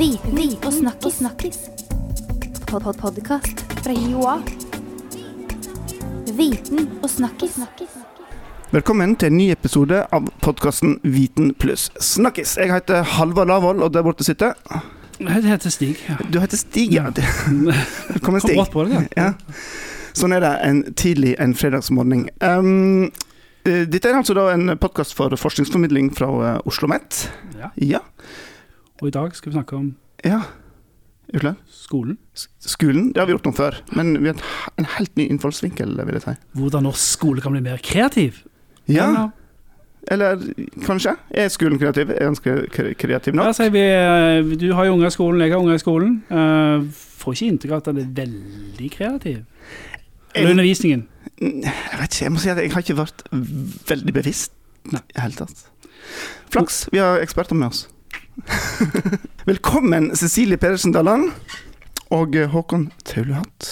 Viten og snakkis. snakkis. Pod -pod Podkast fra Joa. Viten og snakkis. Velkommen til en ny episode av podkasten Viten pluss snakkis. Jeg heter Halvard Lavoll, og der borte sitter Jeg heter Stig. Ja. Du heter Stig, ja. Velkommen, Kom Stig. brått på det, ja. Ja. Sånn er det en tidlig en fredagsmorgen. Um, eh, dette er altså da en podkast for forskningsformidling fra uh, Oslo OsloMet. ja. Ja. Og i dag skal vi snakke om ja. Skolen. Skolen, det har vi gjort noe før, men vi har en- helt ny innfallsvinkel, vil jeg si. Hvordan norsk skole kan bli mer kreativ. Ja, eller kanskje? Er skolen kreativ? Er den kreativ nok? sier vi, eh, du har jo unger i skolen, jeg har unger i skolen. Uh, får ikke inntrykk av at den er veldig kreativ. Eller undervisningen. Jeg vet ikke, jeg må si at jeg har ikke vært veldig bevisst i det hele tatt. Flaks, vi har eksperter med oss. Velkommen Cecilie Pedersen Dalland og Håkon Taulehatt.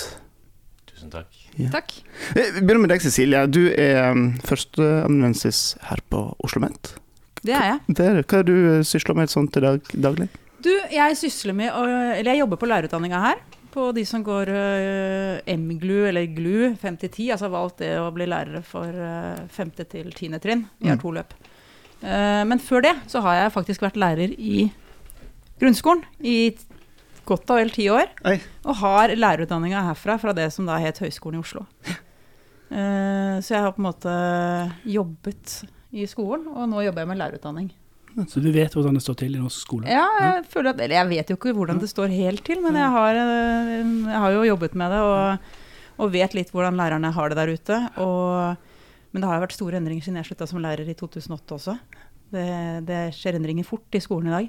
Tusen takk. Takk. Eh, Vi begynner med deg, Cecilie. Du er um, førsteamanuensis her på Oslo OsloMet. Det er jeg. Det er. Hva er du eh, sysler med sånn til dag, daglig? Du, jeg sysler med å Eller jeg jobber på lærerutdanninga her. På de som går uh, MGLU eller GLU 5 til 10. Altså valgt det å bli lærere for uh, 5. til 10. trinn. Vi har Mm. to løp. Eh, men før det så har jeg faktisk vært lærer i grunnskolen i godt og vel ti år. Oi. Og har lærerutdanninga herfra, fra det som da het Høgskolen i Oslo. Eh, så jeg har på en måte jobbet i skolen, og nå jobber jeg med lærerutdanning. Så du vet hvordan det står til i norsk skole. Ja, jeg føler at Eller jeg vet jo ikke hvordan det står helt til, men jeg har, eh, jeg har jo jobbet med det og, og vet litt hvordan lærerne har det der ute. Og, men det har jo vært store endringer siden jeg slutta som lærer i 2008 også. Det, det skjer endringer fort i skolen i dag.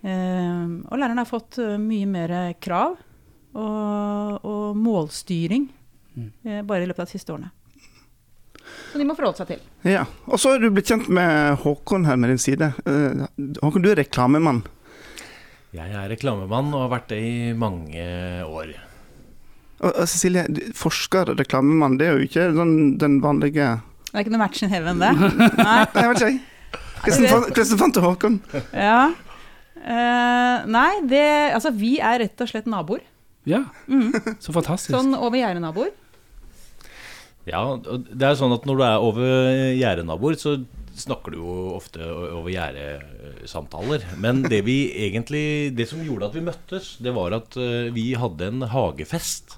Eh, og lærerne har fått eh, mye mer krav og, og målstyring Mm. eh, bare i løpet av de siste årene. Så de må forholde seg til. Ja. Og så er du blitt kjent med Håkon her med din side. Eh, Håkon, du er reklamemann. Jeg er reklamemann og har vært det i mange år. Og, og Cecilie, forsker og reklamemann, det er jo ikke den, den vanlige Det er ikke noe match in heaven, det. Nei. Nei, jeg vet ikke, jeg. Hvordan fant- du Håkon? Ja. Uh, nei, det Altså, vi er rett og slett naboer. Ja, Mm. så fantastisk. Sånn over gjerdet-naboer. Ja, det er sånn at når du er over gjerdenaboer, så snakker du jo ofte over gjerdesamtaler. Men det vi egentlig Det som gjorde at vi møttes, det var at eh, vi hadde en hagefest.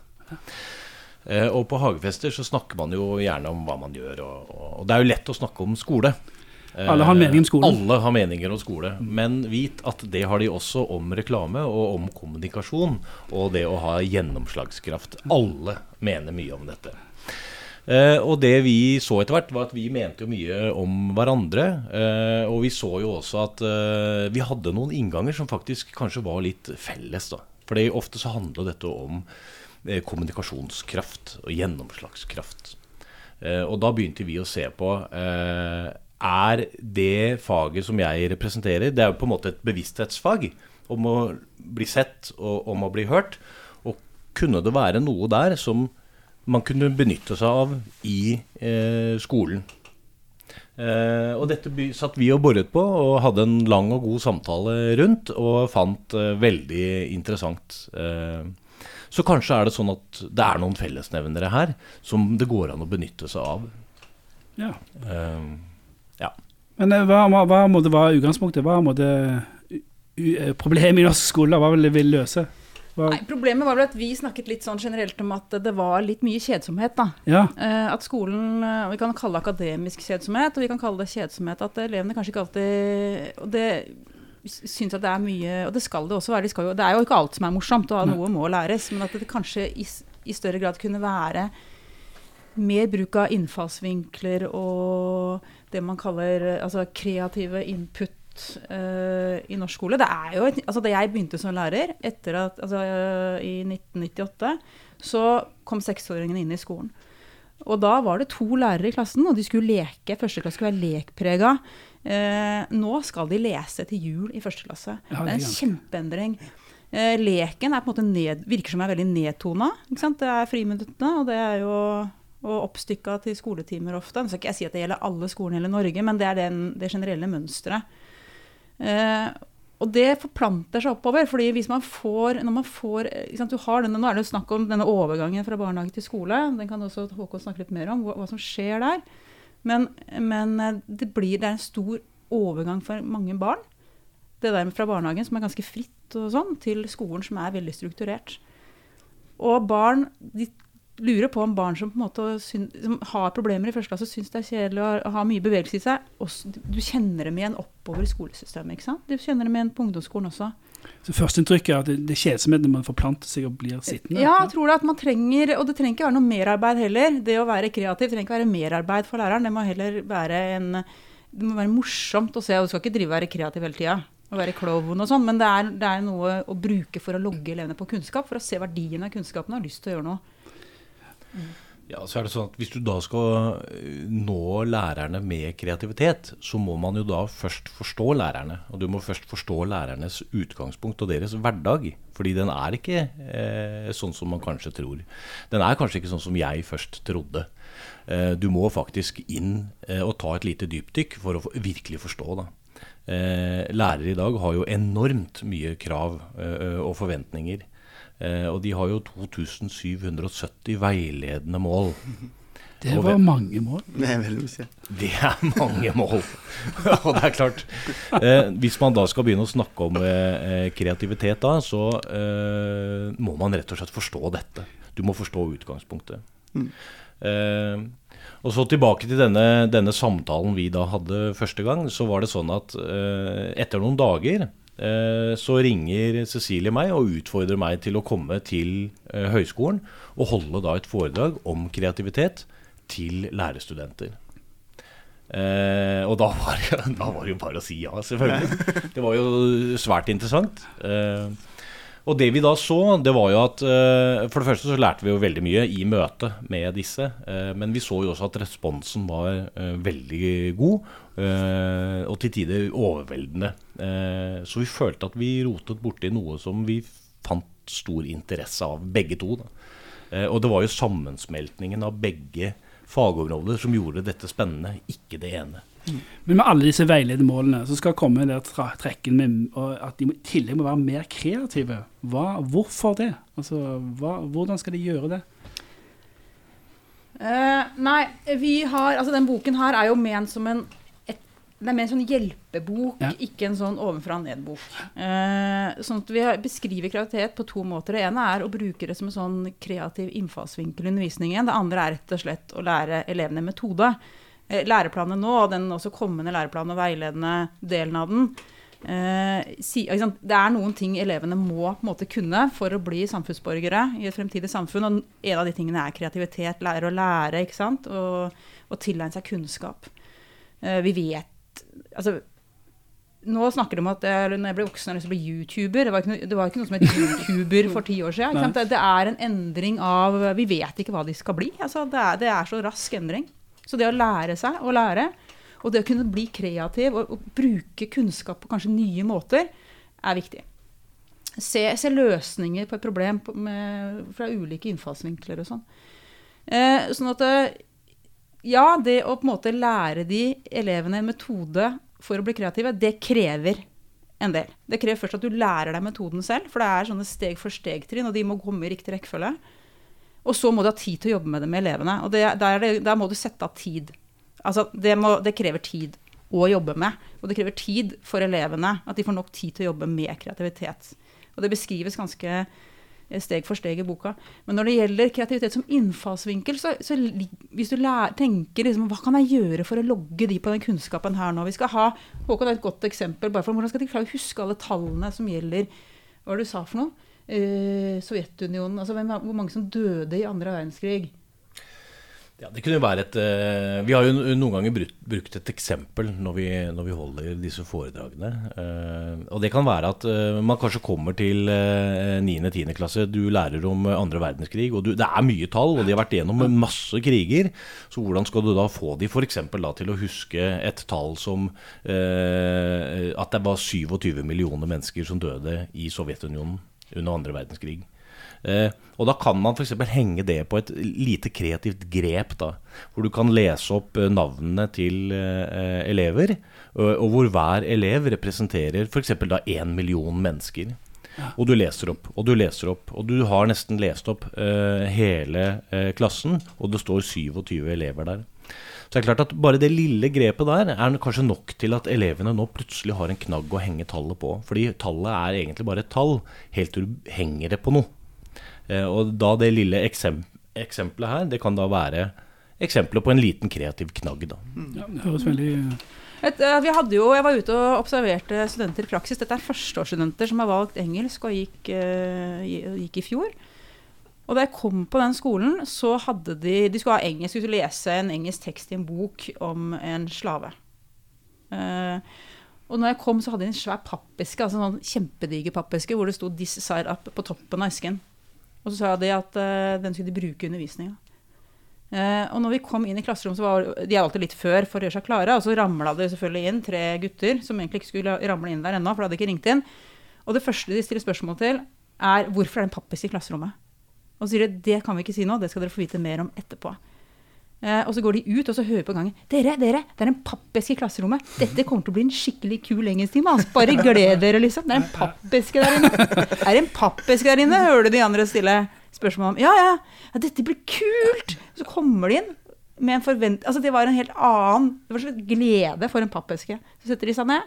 Eh, Og på hagefester så snakker man jo gjerne om hva man gjør, og, og, det er jo lett å snakke om skole. Eh, Alle har mening om skole. Alle har meninger om skole. Men vit at det har de også om reklame og om kommunikasjon og det å ha gjennomslagskraft. Alle mener mye om dette. Eh, og det vi så etter hvert, var at vi mente jo mye om hverandre. Og vi så jo også at vi hadde noen innganger som faktisk kanskje var litt felles. da. Fordi ofte så handler dette om kommunikasjonskraft og gjennomslagskraft. Eh, og da begynte vi å se på eh, Er det faget som jeg representerer, det er jo på en måte et bevissthetsfag om å bli sett og om å bli hørt. Og kunne det være noe der som man kunne benytte seg av i eh, skolen? Eh, og dette satt vi og boret på og hadde en lang og god samtale rundt, og fant eh, veldig interessant. Eh, så kanskje er det sånn at det er noen fellesnevnere her som det går an å benytte seg av. Ja. Uh, ja. Men eh, hva, hva, hva må det være utgangspunktet? Hva må det eh, problemet i norsk skole? Hva vil vi vil løse? Hva, Nei, problemet var vel at vi snakket litt sånn generelt om at det var litt mye kjedsomhet, da. ja, Eh, at skolen eh, Vi kan kalle det akademisk kjedsomhet, og vi kan kalle det kjedsomhet at elevene kanskje ikke alltid Og det syns at det er mye Og det skal det også være. De skal jo, det er jo ikke alt som er morsomt, og noe må læres. Men at det kanskje i, i større grad kunne være mer bruk av innfallsvinkler og det man kaller altså, kreative input uh, i norsk skole. Det er jo et, altså, Da jeg begynte som lærer etter at, altså, uh, i 1998, så kom seksåringene inn i skolen. Og da var det to lærere i klassen, og de skulle leke. Første klasse skulle være lekprega. Eh, nå skal de lese til jul i første klasse. Det er en kjempeendring. Eh, leken er på en måte ned, virker som er veldig nedtona. Det er friminuttene, og det er jo og oppstykka til skoletimer ofte. Nå skal ikke jeg si at det gjelder alle skolene i hele Norge, men det er den, det generelle mønsteret. Eh, og det forplanter seg oppover. fordi hvis man får, når man får sant, du har denne, Nå er det jo snakk om denne overgangen fra barnehage til skole. Den kan også Håkon snakke litt mer om, hva, hva som skjer der. Men, men eh, det, blir, det er en stor overgang for mange barn. Det der fra barnehagen, som er ganske fritt, og sånn, til skolen, som er veldig strukturert. Og barn de lurer på om barn som på en måte syn, som har problemer i første klasse, syns det er kjedelig å ha mye bevegelse i seg. Også, du kjenner dem igjen oppover i skolesystemet. ikke sant? Du kjenner dem igjen på ungdomsskolen også. Så Førsteinntrykket er at det, det kjedsomhet når man forplanter seg og blir sittende? Ja, jeg tror det at man trenger, og det trenger ikke være noe merarbeid heller. Det å være kreativ trenger ikke være merarbeid for læreren. Det må heller være en det må være morsomt å se. og Du skal ikke drive og være kreativ hele tida Å være klovn og sånn, men det er, det er, noe å bruke for å logge elevene på kunnskap, for å se verdien av kunnskapen og ha lyst til å gjøre noe. Ja, så er det sånn at Hvis du da skal eh, nå lærerne med kreativitet, så må man jo da først forstå lærerne. Og du må først forstå lærernes utgangspunkt og deres hverdag. Fordi den er ikke eh, sånn som man kanskje tror. Den er kanskje ikke sånn som jeg først trodde. Eh, du må faktisk inn eh, og ta et lite dypdykk for å virkelig forstå. da. Eh, lærere i dag har jo enormt mye krav eh, og forventninger. Eh, og de har jo 2770 veiledende mål. Det var mange mål. Er mye. Det er mange mål. og det er klart eh, Hvis man da skal begynne å snakke om eh, kreativitet da, så eh, må man rett og slett forstå dette. Du må forstå utgangspunktet. Mm. Eh, og så tilbake til denne, denne, samtalen vi da hadde første gang. Så var det sånn at eh, etter noen dager Eh, så ringer Cecilie meg og utfordrer meg til å komme til eh, høyskolen og holde da et foredrag om kreativitet til lærerstudenter. Eh, og da var, da var, det jo bare å si ja, selvfølgelig. Det var jo svært interessant. Eh, og det vi da så, det var jo at eh, For det første så lærte vi jo veldig mye i møte med disse. Uh, men vi så jo også at responsen var veldig god. og til tider overveldende. Så vi følte at vi rotet borti noe som vi fant stor interesse av, begge to. og det var jo sammensmeltningen av begge fagområder som gjorde dette spennende, ikke det ene. Men med alle disse veiledende målene så skal komme der trekken med at de i tillegg må være mer kreative. Hva, hvorfor det? Altså, hva, hvordan skal de gjøre det? Uh, nei, vi har Altså, den boken her er jo ment som en det er mer en sånn hjelpebok, ja. ikke en sånn ovenfra-ned-bok. Eh, sånn at Vi beskriver kreativitet på to måter. Det ene er å bruke det som en sånn kreativ innfallsvinkel i undervisningen. Det andre er rett og slett å lære elevene metode. Eh, læreplanen nå, og den også kommende læreplanen og veiledende delen av den, eh, si, det er noen ting elevene må på en måte kunne for å bli samfunnsborgere i et fremtidig samfunn. Og en av de tingene er kreativitet, lære å lære, ikke sant? Og, og tilegne seg kunnskap. Eh, vi vet Altså nå snakker de om at jeg, når jeg ble voksen, jeg lyst til å bli YouTuber. Det var, ikke, det var ikke noe som het YouTuber for ti år siden. Det, det, er en endring av Vi vet ikke hva de skal bli. Altså, det, er, det er så rask endring. Så det å lære seg å lære, og det å kunne bli kreativ og, og bruke kunnskap på kanskje nye måter, er viktig. Se, se løsninger på et problem på, med, fra ulike innfallsvinkler og sånn. Eh, sånn at eh, Ja, det å på en måte lære de elevene en metode for å bli kreative, det krever en del. Det krever først at du lærer deg metoden selv, for det er sånne steg for steg-trinn, og de må komme i riktig rekkefølge. Og så må du ha tid til å jobbe med det med elevene. Og det, der, der, må du sette av tid. Altså, det, må, det, krever tid å jobbe med. Og det krever tid for elevene. At de får nok tid til å jobbe med kreativitet. Og det beskrives ganske steg for steg i boka. Men når det gjelder kreativitet som innfallsvinkel, så, så hvis du lærer, tenker liksom, hva kan jeg gjøre for å logge de på den kunnskapen her nå? Vi skal ha Håkon er et godt eksempel. bare for Hvordan skal de klare å huske alle tallene som gjelder Hva var det du sa for noe? eh, Sovjetunionen altså hvem, Hvor mange som døde i andre verdenskrig? Ja, det kunne jo være et uh, Vi har jo noen ganger brukt, brukt et eksempel når vi, når vi, holder disse foredragene. Uh, og det kan være at uh, man kanskje kommer til uh, 9.-10. klasse, du lærer om andre verdenskrig, og du, det er mye tall, og de har vært gjennom masse kriger. Så hvordan skal du da få de f.eks. til å huske et tall som at det var 27 millioner mennesker som døde i Sovjetunionen? under andre verdenskrig. Eh, og da kan man f.eks. henge det på et lite kreativt grep, da. Hvor du kan lese opp eh, navnene til eh, elever, og, hvor hver elev representerer f.eks. da én million mennesker. Og du leser opp, og du leser opp. Og du har nesten lest opp hele klassen, og det står 27 elever der. Så det er klart at Bare det lille grepet der er kanskje nok til at elevene nå plutselig har en knagg å henge tallet på. Fordi tallet er egentlig bare et tall, helt til du henger det på noe. Eh, og da det lille eksem eksempelet her, det kan da være eksempler på en liten kreativ knagg. da. Ja, det høres veldig Et, eh, vi hadde jo, jeg var ute og observerte studenter i praksis. Dette er førsteårsstudenter som har valgt engelsk og gikk, eh, gikk i fjor. Og da jeg kom på den skolen, så hadde de De skulle ha engelsk, skulle lese en engelsk tekst i en bok om en slave. Eh, og når jeg kom, så hadde de en svær pappeske, altså en sånn kjempediger pappeske, hvor det sto 'This side up' på toppen av esken. Og så sa de at uh, den skulle de bruke i undervisninga. Uh, og når vi kom inn i klasserommet, så var de alltid litt før for å gjøre seg klare. Og så ramla det selvfølgelig inn tre gutter som egentlig ikke skulle ramle inn der ennå, for de hadde ikke ringt inn. Og det første de stiller spørsmål til, er hvorfor er det en pappis i klasserommet? Og så sier de det kan vi ikke si nå, det skal dere få vite mer om etterpå. Eh, og så går de ut og så hører på gangen. Dere, dere, det er en pappeske i klasserommet. Dette kommer til å bli en skikkelig kul engelsktime. Altså. Bare gled dere, liksom. Det er en pappeske der inne. Er det en pappeske der inne? Hører du de andre stille spørsmål om. Ja, ja, ja, dette blir kult! Så kommer de inn med en forvent... Altså, det var en helt annen Det var så glede for en pappeske. Så setter de seg ned,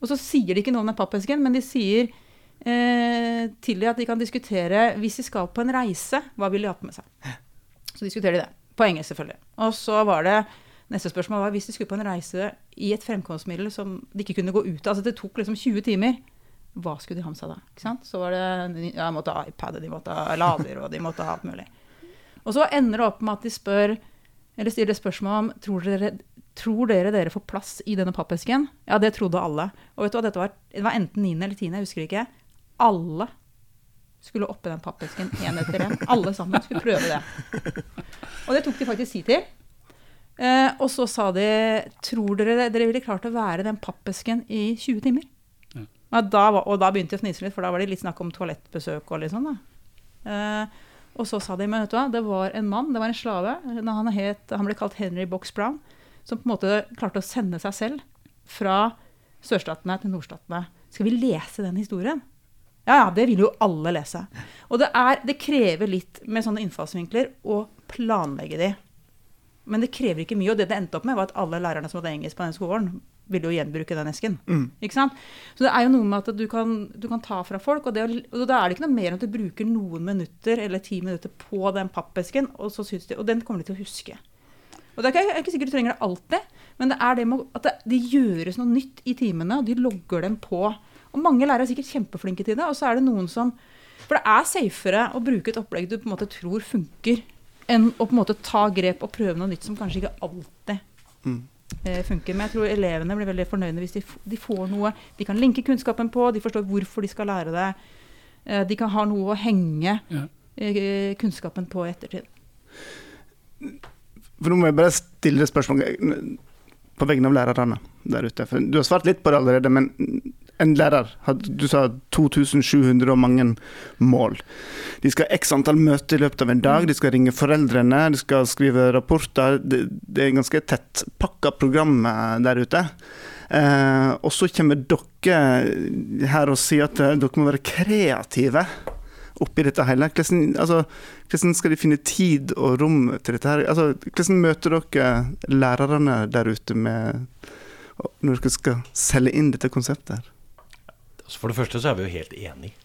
og så sier de ikke noe om den pappesken, men de sier eh, til dem at de kan diskutere hvis de skal på en reise, hva vil de ha på med seg? Så diskuterer de det. På engelsk, selvfølgelig. Og så var det Neste spørsmål var hvis de skulle på en reise i et fremkomstmiddel som de ikke kunne gå ut av. Altså det tok liksom 20 timer. Hva skulle de ha med seg da? Ikke sant? Så var det ja, De måtte ha iPad, de måtte ha lader, og de måtte ha alt mulig. Og så ender det opp med at de spør, eller stiller spørsmål om tror dere, tror dere dere får plass i denne pappesken. Ja, det trodde alle. Og vet du hva, dette var, det var enten 9. eller 10., jeg husker ikke. Alle skulle oppi den pappesken én etter én. Alle sammen skulle prøve det. Og det tok de faktisk tid til. Eh, og så sa de tror dere dere ville klart å være den pappesken i 20 timer? Ja. Ja, da var, og da begynte de å fnise litt, for da var det litt snakk om toalettbesøk og litt sånn. da. Eh, og så sa de men vet du hva, det var en mann, det var en slave. Han, het, han ble kalt Henry Box Brown, som på en måte klarte å sende seg selv fra sørstatene til nordstatene. Skal vi lese den historien? Ja, ja, det vil jo alle lese. Og det, er, det krever litt med sånne innfallsvinkler å planlegge de. Men det krever ikke mye. Og det det endte opp med, var at alle lærerne som hadde engelsk på den skolen, ville jo gjenbruke den esken. Mm. Ikke sant? Så det er jo noe med at du kan, du kan ta fra folk, og, det, og da er det ikke noe mer enn at du bruker noen minutter eller ti minutter på den pappesken, og, så synes de, og den kommer de til å huske. Og det er ikke, jeg er ikke sikkert du trenger det alltid, men det er det med at det, det gjøres noe nytt i timene, og de logger dem på. Og mange lærere er sikkert kjempeflinke til det, og så er det noen som For det er safere å bruke et opplegg du på en måte tror funker, enn å på en måte ta grep og prøve noe nytt som kanskje ikke alltid Mm. eh, funker. Men jeg tror elevene blir veldig fornøyde hvis de, de får noe de kan linke kunnskapen på, de forstår hvorfor de skal lære det. Eh, de kan ha noe å henge Ja. eh, kunnskapen på i ettertid. For nå må jeg bare stille spørsmål på vegne av lærerne der ute. For du har svart litt på det allerede, men en lærer Du sa 2700 og mange mål. De skal ha x antall møter i løpet av en dag, de skal ringe foreldrene, de skal skrive rapporter. Det, det er ganske tettpakka program eh, der ute. Eh, og så kommer dere her og sier at eh, dere må være kreative oppi dette hele. Hvordan, altså, hvordan skal de finne tid og rom til dette her? Altså, hvordan møter dere lærerne der ute med når dere skal selge inn dette konseptet? her? Altså for det første så er vi jo helt enige.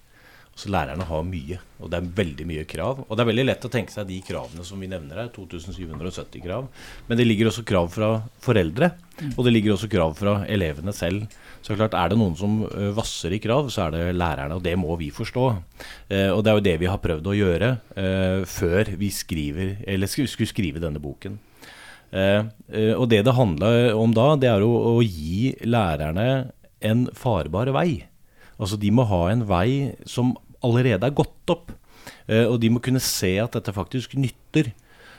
Altså Lærerne har mye, og det er veldig mye krav. Og det er veldig lett å tenke seg de kravene som vi nevner her, 2770 krav. Men det ligger også krav fra foreldre, og det ligger også krav fra elevene selv. Så klart Er det noen som vasser i krav, så er det lærerne, og det må vi forstå. Eh, og det er jo det vi har prøvd å gjøre eh, før vi skriver, eller skulle, skrive denne boken. Eh, eh, og det det handla om da, det er å, å gi lærerne en farbar vei. Altså de må ha en vei som allerede er gått opp. Eh, og de må kunne se at dette faktisk nytter.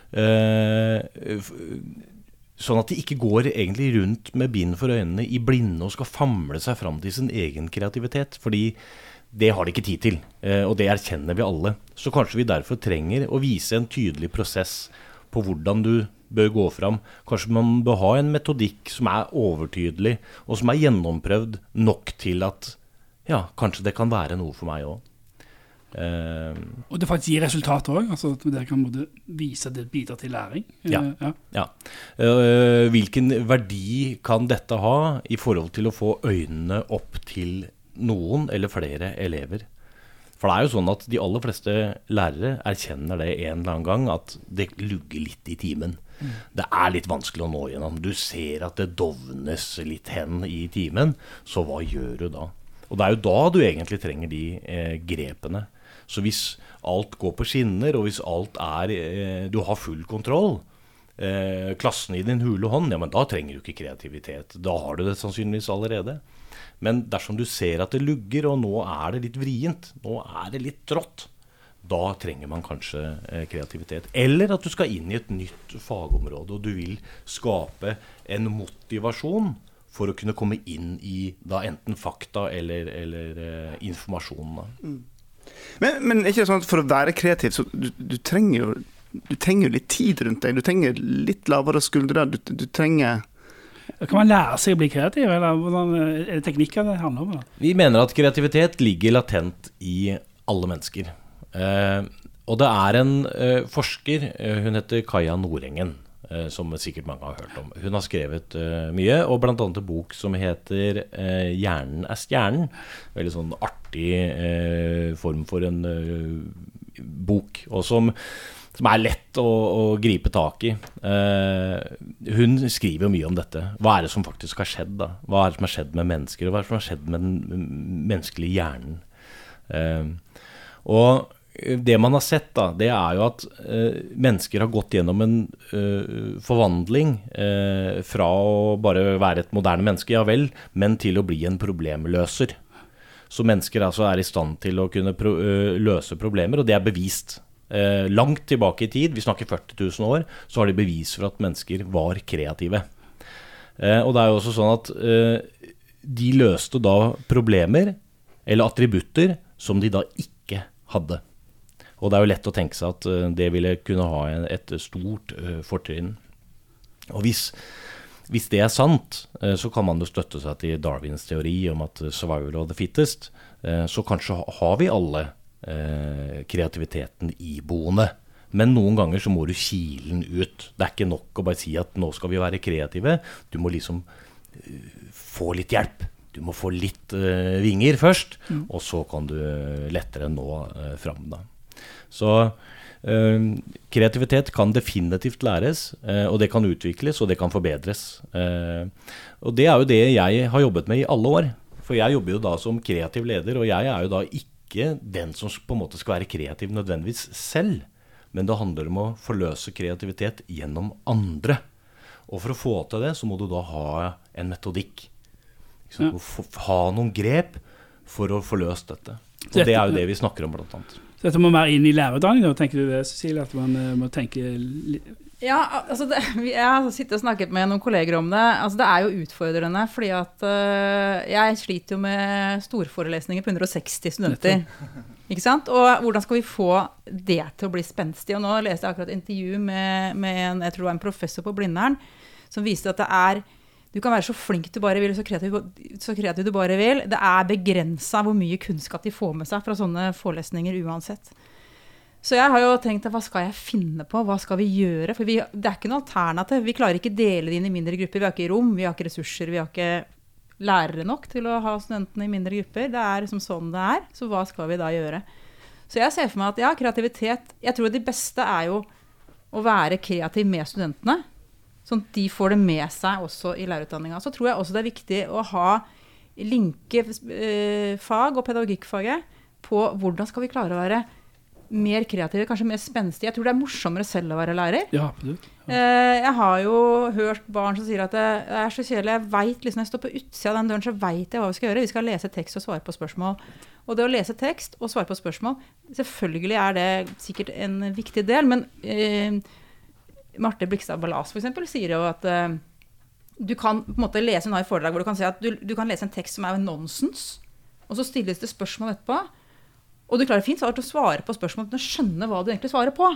Eh, sånn at de ikke går egentlig rundt med bind for øynene i blinde og skal famle seg fram til sin egen kreativitet. Fordi Det har de ikke tid til, eh, og det erkjenner vi alle. Så kanskje vi derfor trenger å vise en tydelig prosess på hvordan du bør gå fram. Kanskje man bør ha en metodikk som er overtydelig, og som er gjennomprøvd nok til at ja, kanskje det kan være noe for meg òg. Uh, Og det faktisk gir resultater òg. Altså at dere kan både vise at det bidrar til læring. Ja. Eh, ja. Ja. Uh, hvilken verdi kan dette ha i forhold til å få øynene opp til noen eller flere elever? For det er jo sånn at de aller fleste lærere erkjenner det en eller annen gang, at det lugger litt i timen. Det er litt vanskelig å nå gjennom. Du ser at det dovnes litt hen i timen, så hva gjør du da? Og det er jo da du egentlig trenger de eh, grepene. Så hvis alt går på skinner, og hvis alt er eh, Du har full kontroll, eh, klassen i din hule hånd, ja, men da trenger du ikke kreativitet. Da har du det sannsynligvis allerede. Men dersom du ser at det lugger, og nå er det litt vrient, nå er det litt trått, da trenger man kanskje eh, kreativitet. Eller at du skal inn i et nytt fagområde, og du vil skape en motivasjon for å kunne komme inn i da enten fakta eller, eller eh, informasjonen. Da. Men, men er ikke det sånn at for å være kreativ, så du, du trenger jo du trenger litt tid rundt deg. Du trenger litt lavere skuldre. Du, du trenger Kan man lære seg å bli kreativ, eller hvordan, er det teknikker det handler om? Da? Vi mener at kreativitet ligger latent i alle mennesker. Eh, og det er en eh, forsker, eh, hun heter Kaja Nordengen, som sikkert mange har hørt om. Hun har skrevet eh, mye, og bl.a. en bok som heter eh, 'Hjernen er stjernen'. Veldig sånn artig eh, form for en eh, bok, og som som er lett å, å gripe tak i. Eh, hun skriver jo mye om dette. Hva er det som faktisk har skjedd? da? Hva er det som har skjedd med mennesker, og hva er det som har skjedd med den menneskelige hjernen? Eh, og det man har sett, da, det er jo at eh, mennesker har gått gjennom en eh, forvandling eh, fra å bare være et moderne menneske, ja vel, men til å bli en problemløser. Så mennesker altså er i stand til å kunne pro eh, løse problemer, og det er bevist. Eh, langt tilbake i tid, vi snakker 40 000 år, så har de bevis for at mennesker var kreative. Eh, og det er jo også sånn at de løste da problemer, eller attributter, som de da ikke hadde. Og det er jo lett å tenke seg at eh, det ville kunne ha et stort eh, fortrinn. Og hvis, hvis det er sant, eh, så kan man jo støtte seg til Darwins teori om at survival of the fittest. Så kanskje har vi alle kreativiteten iboende. Men noen ganger så må du kile den ut. Det er ikke nok å bare si at nå skal vi være kreative. Du må liksom få litt hjelp. Du må få litt vinger først, og så kan du lettere nå fram. Da. Så eh, kreativitet kan definitivt læres, eh, og det kan utvikles, og det kan forbedres. Eh, og det er jo det jeg har jobbet med i alle år. For jeg jobber jo da som kreativ leder, og jeg er jo da ikke den som på en måte skal være kreativ nødvendigvis selv. Men det handler om å forløse kreativitet gjennom andre. Og for å få til det, så må du da ha en metodikk. Ja. Ha noen grep for å få løst dette. Og det er jo det vi snakker om, blant annet. Så dette må mer inn i lærerutdanningen, tenker du det, Cecilie? At man uh, må tenke Ja, altså det, jeg har sittet og snakket med noen kolleger om det. Altså det er jo utfordrende, fordi at uh, jeg sliter jo med storforelesninger på 160 studenter. Ikke sant? Og hvordan skal vi få det til å bli spenstig? Og nå leste jeg akkurat et intervju med, med en, jeg tror det var en professor på Blindern, som viste at det er du kan være så flink du bare vil, så kreativ, så kreativ du bare vil. Det er begrensa hvor mye kunnskap de får med seg fra sånne forelesninger uansett. Så jeg har jo tenkt hva skal jeg finne på, hva skal vi gjøre? For vi, det er ikke noe alternativ. Vi klarer ikke dele det inn i mindre grupper. Vi har ikke rom, vi har ikke ressurser, vi har ikke lærere nok til å ha studentene i mindre grupper. Det er liksom sånn det er. Så hva skal vi da gjøre? Så jeg ser for meg at ja, kreativitet Jeg tror det beste er jo å være kreativ med studentene. Sånn at de får det med seg også i lærerutdanninga. Så tror jeg også det er viktig å ha linke eh, fag og pedagogikkfaget på hvordan skal vi klare å være mer kreative, kanskje mer spenstige. Jeg tror det er morsommere selv å være lærer. Ja, absolutt. Eh, jeg har jo hørt barn som sier at det er så kjedelig. Jeg vet, liksom, jeg står på utsida av den døren, så veit jeg hva vi skal gjøre. Vi skal lese tekst og svare på spørsmål. Og det å lese tekst og svare på spørsmål, selvfølgelig er det sikkert en viktig del, men eh, Marte Blikstad Ballas eksempel, sier jo at uh, du kan på en måte lese hun har et foredrag hvor du kan si at du, du kan lese en tekst som er nonsens. og så stilles det spørsmål etterpå. Og du klarer fint til å svare på spørsmål uten å skjønne hva du egentlig svarer på.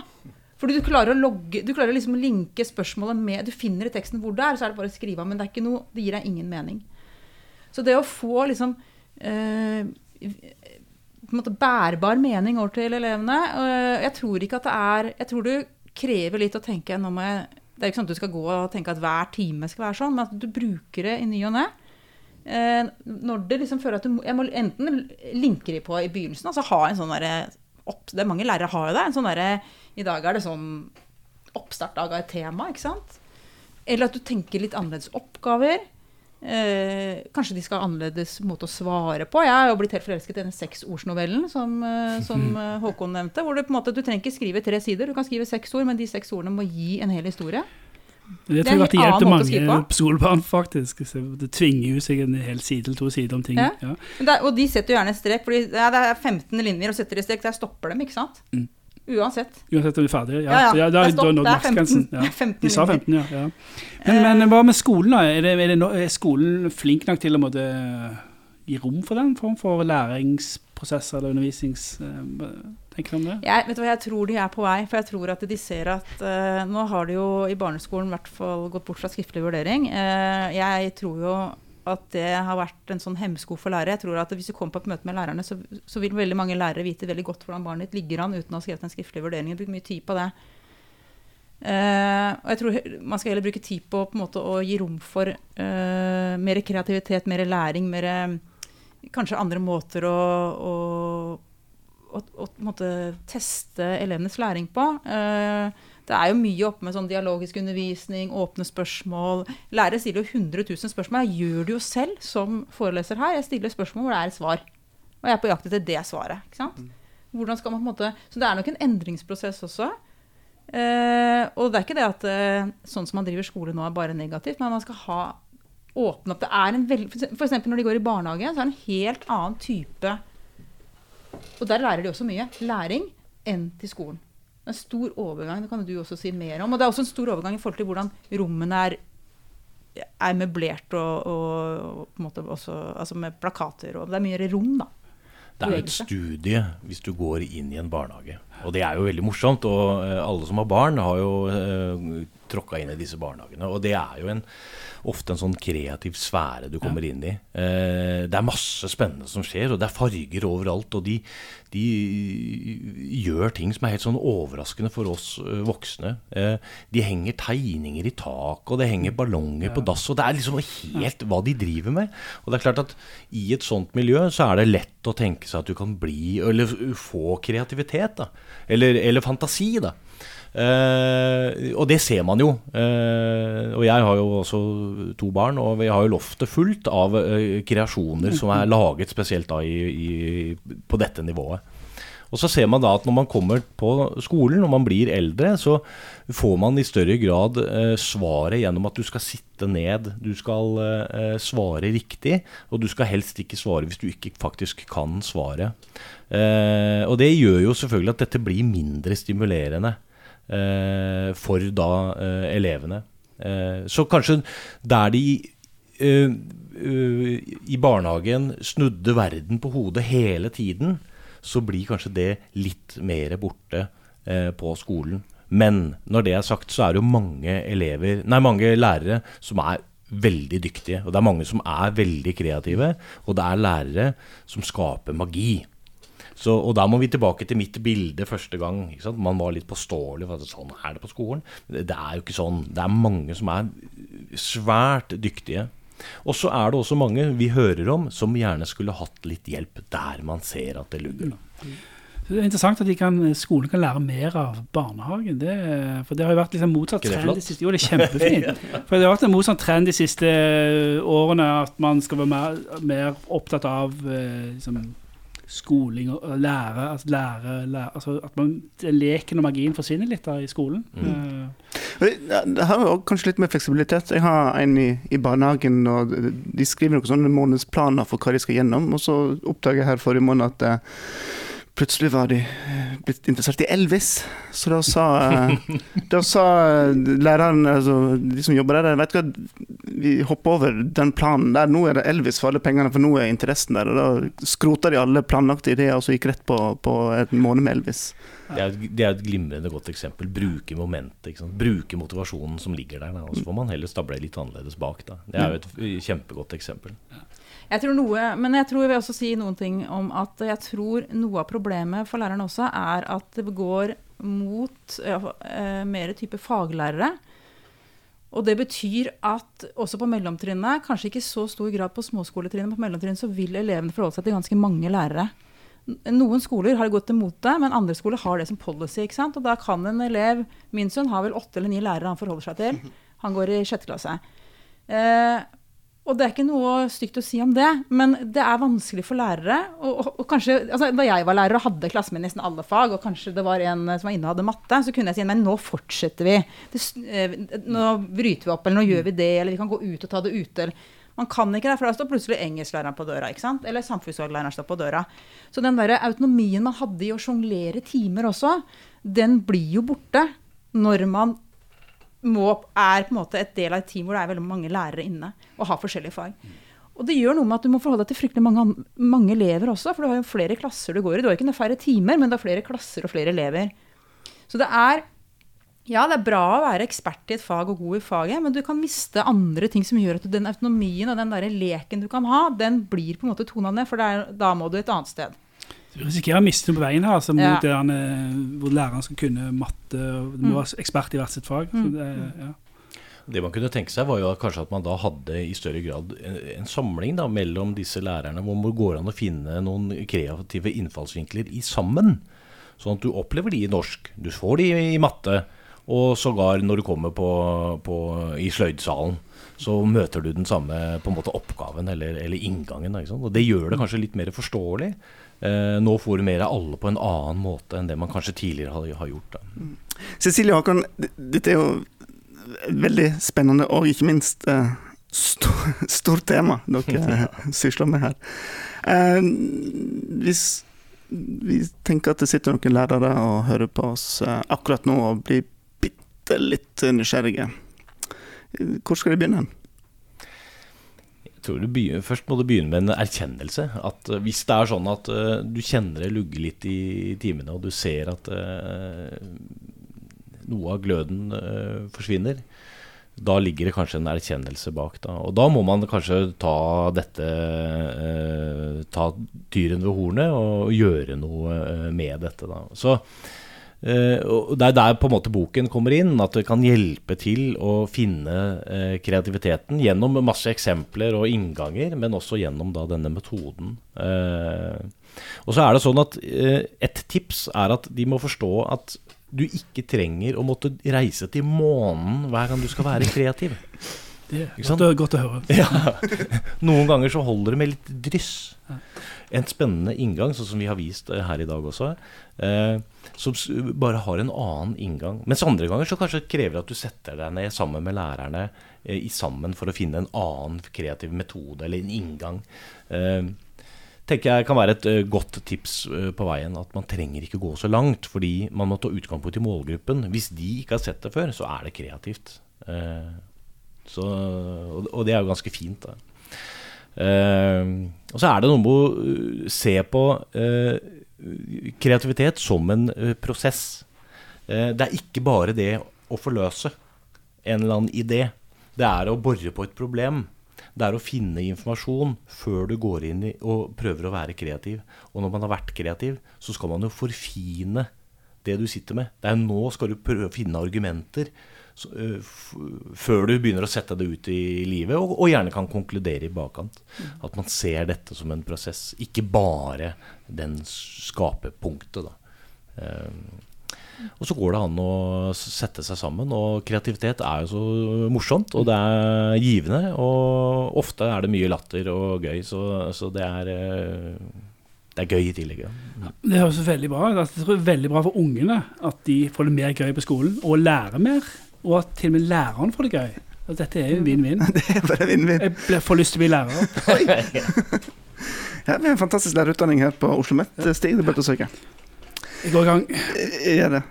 Fordi du klarer å logge, du klarer liksom linke spørsmålet med Du finner i teksten hvor det er, så er det bare å skrive av. Men det, noe, det gir deg ingen mening. Så det å få liksom eh, på en måte bærbar mening over til elevene eh, Jeg tror ikke at det er Jeg tror du krever litt å tenke nå må jeg, Det er ikke sånn at du skal gå og tenke at hver time skal være sånn, men at du bruker det i ny og ne. Eh, når det liksom føler at du Jeg må enten linke de på i begynnelsen, altså ha en sånn derre det er Mange lærere har jo det. en sånn derre I dag er det sånn oppstartdag av et tema, ikke sant? Eller at du tenker litt annerledes oppgaver. Eh, kanskje de skal ha annerledes måte å svare på. Jeg har jo blitt helt forelsket i denne seksordsnovellen som, eh, som eh, Håkon nevnte. hvor det på en måte, Du trenger ikke skrive tre sider, du kan skrive seks ord, men de seks ordene må gi en hel historie. Det tror jeg det hjelper mange skolebarn, faktisk. Det tvinger jo seg en hel side eller to sider om ting. Ja. Ja. Er, og de setter jo gjerne strek, for ja, det er 15 linjer, og setter de strek, der stopper dem, ikke sant? Mm. Uansett. Uansett om vi er ferdige. Ja, Ja, ja, det er stopp, det er 15. Ja. 15 De sa 15, ja. ja. Men, men hva med skolen, da? Er, det, er, det no, er skolen flink nok til å måtte gi rom for den form for læringsprosesser eller undervisnings... eh, Tenker du om det? Jeg, vet du hva, jeg tror de er på vei, for jeg tror at de ser at uh, Nå har de jo i barneskolen i hvert fall gått bort fra skriftlig vurdering. Uh, jeg tror jo at det har vært en sånn hemsko for lærere. Jeg tror at Hvis du kommer på et møte med lærerne, så, så vil veldig mange lærere vite veldig godt hvordan barnet ditt ligger an uten å ha skrevet en skriftlig vurdering. Jeg bruker mye tid på det. Uh, og jeg tror man skal heller bruke tid på, på måte, å gi rom for uh, mer kreativitet, mer læring, mer eh, Kanskje andre måter å, å å, å måte, teste elevenes læring på. Eh, det er jo mye oppe med sånn dialogisk undervisning, åpne spørsmål. Lærere stiller jo 100 000 spørsmål. Jeg gjør det jo selv som foreleser her. Jeg stiller spørsmål hvor det er et svar. Og jeg er på jakt etter det svaret. ikke sant? Hvordan skal man på en måte, Så det er nok en endringsprosess også. Eh, og det er ikke det at eh, sånn som man driver skole nå, er bare negativt. Men man skal ha åpne opp. Det er en veld, eksempel når de går i barnehage, så er det en helt annen type og der lærer de også mye. Læring enn til skolen. En stor overgang, det kan du også si mer om. Og det er også en stor overgang i forhold til hvordan rommene er, er møblert og, og, på en måte også altså med plakater. Og det er mye rom, da. Det er et studie hvis du går inn i en barnehage. Og det er jo veldig morsomt. Og eh, alle som har barn, har jo eh, tråkka inn i disse barnehagene. Og det er jo en, ofte en sånn kreativ sfære du kommer inn i. Eh, det er masse spennende som skjer, og det er farger overalt. Og de, de gjør ting som er helt sånn overraskende for oss eh, voksne. Eh, de henger tegninger i taket, og det henger ballonger på dass. Og det er liksom helt hva de driver med. Og det er klart at i et sånt miljø så er det lett å tenke seg at du kan bli, eller få kreativitet, da. Eller, eller fantasi, da. Eh, og det ser man jo. Eh, og jeg har jo også to barn, og vi har jo loftet fullt av eh, kreasjoner som er laget spesielt da i, i, på dette nivået. Og så ser man da at når man kommer på skolen, når man blir eldre, så får man i større grad eh, svaret gjennom at du skal sitte ned, du skal eh, svare riktig, og du skal helst ikke svare hvis du ikke faktisk kan svaret. Eh, og det gjør jo selvfølgelig at dette blir mindre stimulerende eh, for da eh, elevene. Eh, så kanskje der de i barnehagen snudde verden på hodet hele tiden, så blir kanskje det litt mer borte eh, på skolen. Men når det er sagt, så er det jo mange elever, nei, mange lærere som er veldig dyktige. Og det er mange som er veldig kreative, og det er lærere som skaper magi. Så, og da må vi tilbake til mitt bilde første gang. Man var litt påståelig. For at sånn er det på skolen. Det er jo ikke sånn. Det er mange som er svært dyktige. Og så er det også mange vi hører om som gjerne skulle hatt litt hjelp der man ser at det lugger. Det er interessant at kan, skolen kan lære mer av barnehagen. Det, for det har jo vært liksom motsatt trend de siste Jo, det er kjempefint. For det har vært en motsatt trend de siste årene at man skal være mer, mer opptatt av eh, liksom, skoling og og lære. Altså, lære, lære altså at man, leken og magien forsvinner litt da i skolen. Mm. Uh. Det det har jo kanskje litt mer fleksibilitet. Jeg har en i, i barnehagen, og de skriver noen sånne månedsplaner for hva de skal gjennom. Og så oppdager jeg her forrige måned at eh, plutselig var de eh, blitt interessert i Elvis. Så da sa, eh, da sa eh, læreren, altså de som jobber der, vet du hva, vi hopper over den planen der. Nå er det Elvis for alle pengene, for nå er interessen der. Og da skrota de alle planlagte ideer og så gikk rett på, på en måned med Elvis. Det er, det er et glimrende godt eksempel. Bruke momentet. Ikke sant? Bruke motivasjonen som ligger der. Og så får man heller stable litt annerledes bak. Da. Det er jo et kjempegodt eksempel. Jeg tror noe, men jeg tror jeg vil også si noen ting om at jeg tror noe av problemet for lærerne også er at det går mot ja, eh, mer type faglærere. Og det betyr at også på mellomtrinnet, kanskje ikke i så stor grad på småskoletrinnet, men på mellomtrinnet så vil elevene forholde seg til ganske mange lærere. Noen skoler har gått imot det, men andre skoler har det som policy. ikke sant? Og da kan en elev Min sønn har vel åtte eller ni lærere han forholder seg til. Han går i sjette klasse. Eh, og det er ikke noe stygt å si om det, men det er vanskelig for lærere. Og, og, og kanskje, altså, Da jeg var lærer og hadde klassen min nesten alle fag, og kanskje det var en som var inne og hadde matte, så kunne jeg si men nå fortsetter vi. Det, eh, nå bryter vi opp, eller nå gjør vi det, eller vi kan gå ut og ta det ute. Man kan ikke det, for da står plutselig engelsklæreren på døra. ikke sant? Eller samfunnsfaglæreren står på døra. Så den der autonomien man hadde i å sjonglere timer også, den blir jo borte når man må, er på en måte et del av et team hvor det er veldig mange lærere inne og har forskjellige fag. Og det gjør noe med at du må forholde deg til fryktelig mange, mange elever også, for du har jo flere klasser du går i. Du har ikke noe færre timer, men du har flere klasser og flere elever. Så det er ja, det er bra å være ekspert i et fag og god i faget, men du kan miste andre ting som gjør at den autonomien og den der leken du kan ha, den blir på en måte tona ned, for det er, da må du et annet sted. Du risikerer å miste noe på veien her, altså, mot Ja. det han, hvor læreren skal kunne matte og du må Mm. være ekspert i hvert sitt fag. Så det, ja. Det man kunne tenke seg, var jo at kanskje at man da hadde i større grad en, en samling da, mellom disse lærerne, hvor det går an å finne noen kreative innfallsvinkler i sammen. Sånn at du opplever de i norsk, du får de i matte, og sågar når du kommer på, på, i sløydsalen, så møter du den samme på en måte oppgaven eller, eller inngangen. da, Ikke sant? Og det gjør det kanskje litt mer forståelig. Eh, nå får du mer av alle på en annen måte enn det man kanskje tidligere har, gjort. Da. Cecilie Håkon, dette er jo veldig spennende og ikke minst eh, stor, stort tema dere sysler med her. Eh, hvis vi tenker at det sitter noen lærere og hører på oss eh, akkurat nå og blir bitte litt nysgjerrige, hvor skal de begynne? hen? Begynner, Først må du begynne med en erkjennelse. At eh, Hvis det er sånn at eh, du kjenner det lugge litt i timene, og du ser at eh, noe av gløden forsvinner, da ligger det kanskje en erkjennelse bak. Da. Og da må man kanskje ta dette Ta tyren ved hornet og gjøre noe med dette. Da. Så og Det er der på en måte boken kommer inn, at det kan hjelpe til å finne eh, kreativiteten gjennom masse eksempler og innganger, men også gjennom da denne metoden. Eh, og så er det sånn at eh, Et tips er at de må forstå at du ikke trenger å måtte reise til månen hver gang du skal være kreativ. Det er godt, å- godt å høre. Ja. Noen ganger så holder det med litt dryss. En spennende inngang, sånn som vi har vist eh, her i dag også, eh, som bare har en annen inngang. Mens andre ganger så kanskje krever at du setter deg ned sammen med lærerne eh, sammen for å finne en annen kreativ metode eller en inngang. Eh, tenker jeg kan være et godt tips på veien at man trenger ikke gå så langt, fordi man må ta utgangspunkt i målgruppen. Hvis de ikke har sett det før, så er det kreativt. Eh, så, og, og det er jo ganske fint. Da. Eh, og så er det noe med å uh, se på eh, kreativitet som en eh, prosess. Eh, det er ikke bare det å forløse en eller annen idé. Det er å bore på et problem. Det er å finne informasjon før du går inn i og prøver å være kreativ. Og når man har vært kreativ, så skal man jo forfine det du sitter med. Det er nå skal du prøve å finne argumenter før du begynner å sette det ut i livet, og, og gjerne kan konkludere i bakkant. At man ser dette som en prosess, ikke bare den skaperpunktet. Ehm, og så går det an å sette seg sammen, og kreativitet er jo så morsomt, og det er givende, og ofte er det mye latter og gøy, så, så det er det er gøy i tillegg. Ja. Det høres veldig bra ut. Altså, det er veldig bra for ungene at de får det mer gøy på skolen, og lærer mer. Og at til og med læreren får det gøy. Og dette er jo en vinn-vinn. Det er bare vinn-vinn. Jeg får lyst til å bli lærer. Ja, vi har en fantastisk lærerutdanning her på Oslo Met. Stig, du bør søke. Vi går i gang. Jeg gjør det.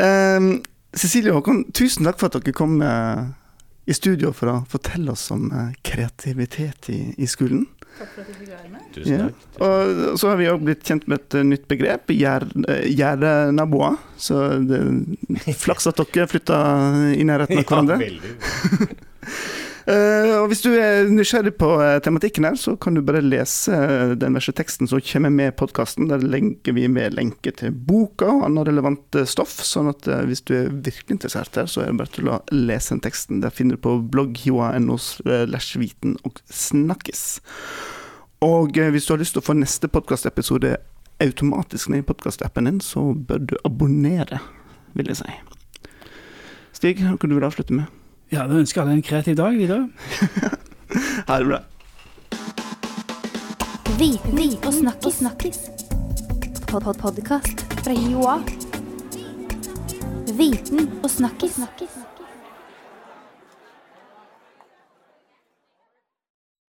Um, Cecilie og Håkon, tusen takk for at dere kom uh, i studio for å fortelle oss om kreativitet i, i skolen. Takk for at du fikk være med. Tusen takk. Tusen takk. Og så har vi òg blitt kjent med et uh, nytt begrep, gjær- eh, gjerdenaboer. Så det er flaks at dere flytta i nærheten av hverandre. Ja, veldig. Eh, og hvis du er nysgjerrig på eh, tematikken her, så kan du bare lese eh, den verste teksten som kommer med podkasten. Der legger vi med lenke til boka og annet relevant stoff. sånn at hvis du er virkelig interessert her, så er det bare til å lese den teksten. Der finner du på blogghiva.no slash viten og snakkes. Og hvis du har lyst til å få neste podkastepisode automatisk ned i podkastappen din, så bør du abonnere, vil jeg si. Stig, hva kan du vil avslutte med? Ja, da ønsker alle en kreativ dag videre. Ha det bra. Viten og snakkis. snakkis. Pod -pod Podkast fra Joa. Viten og snakkis. snakkis.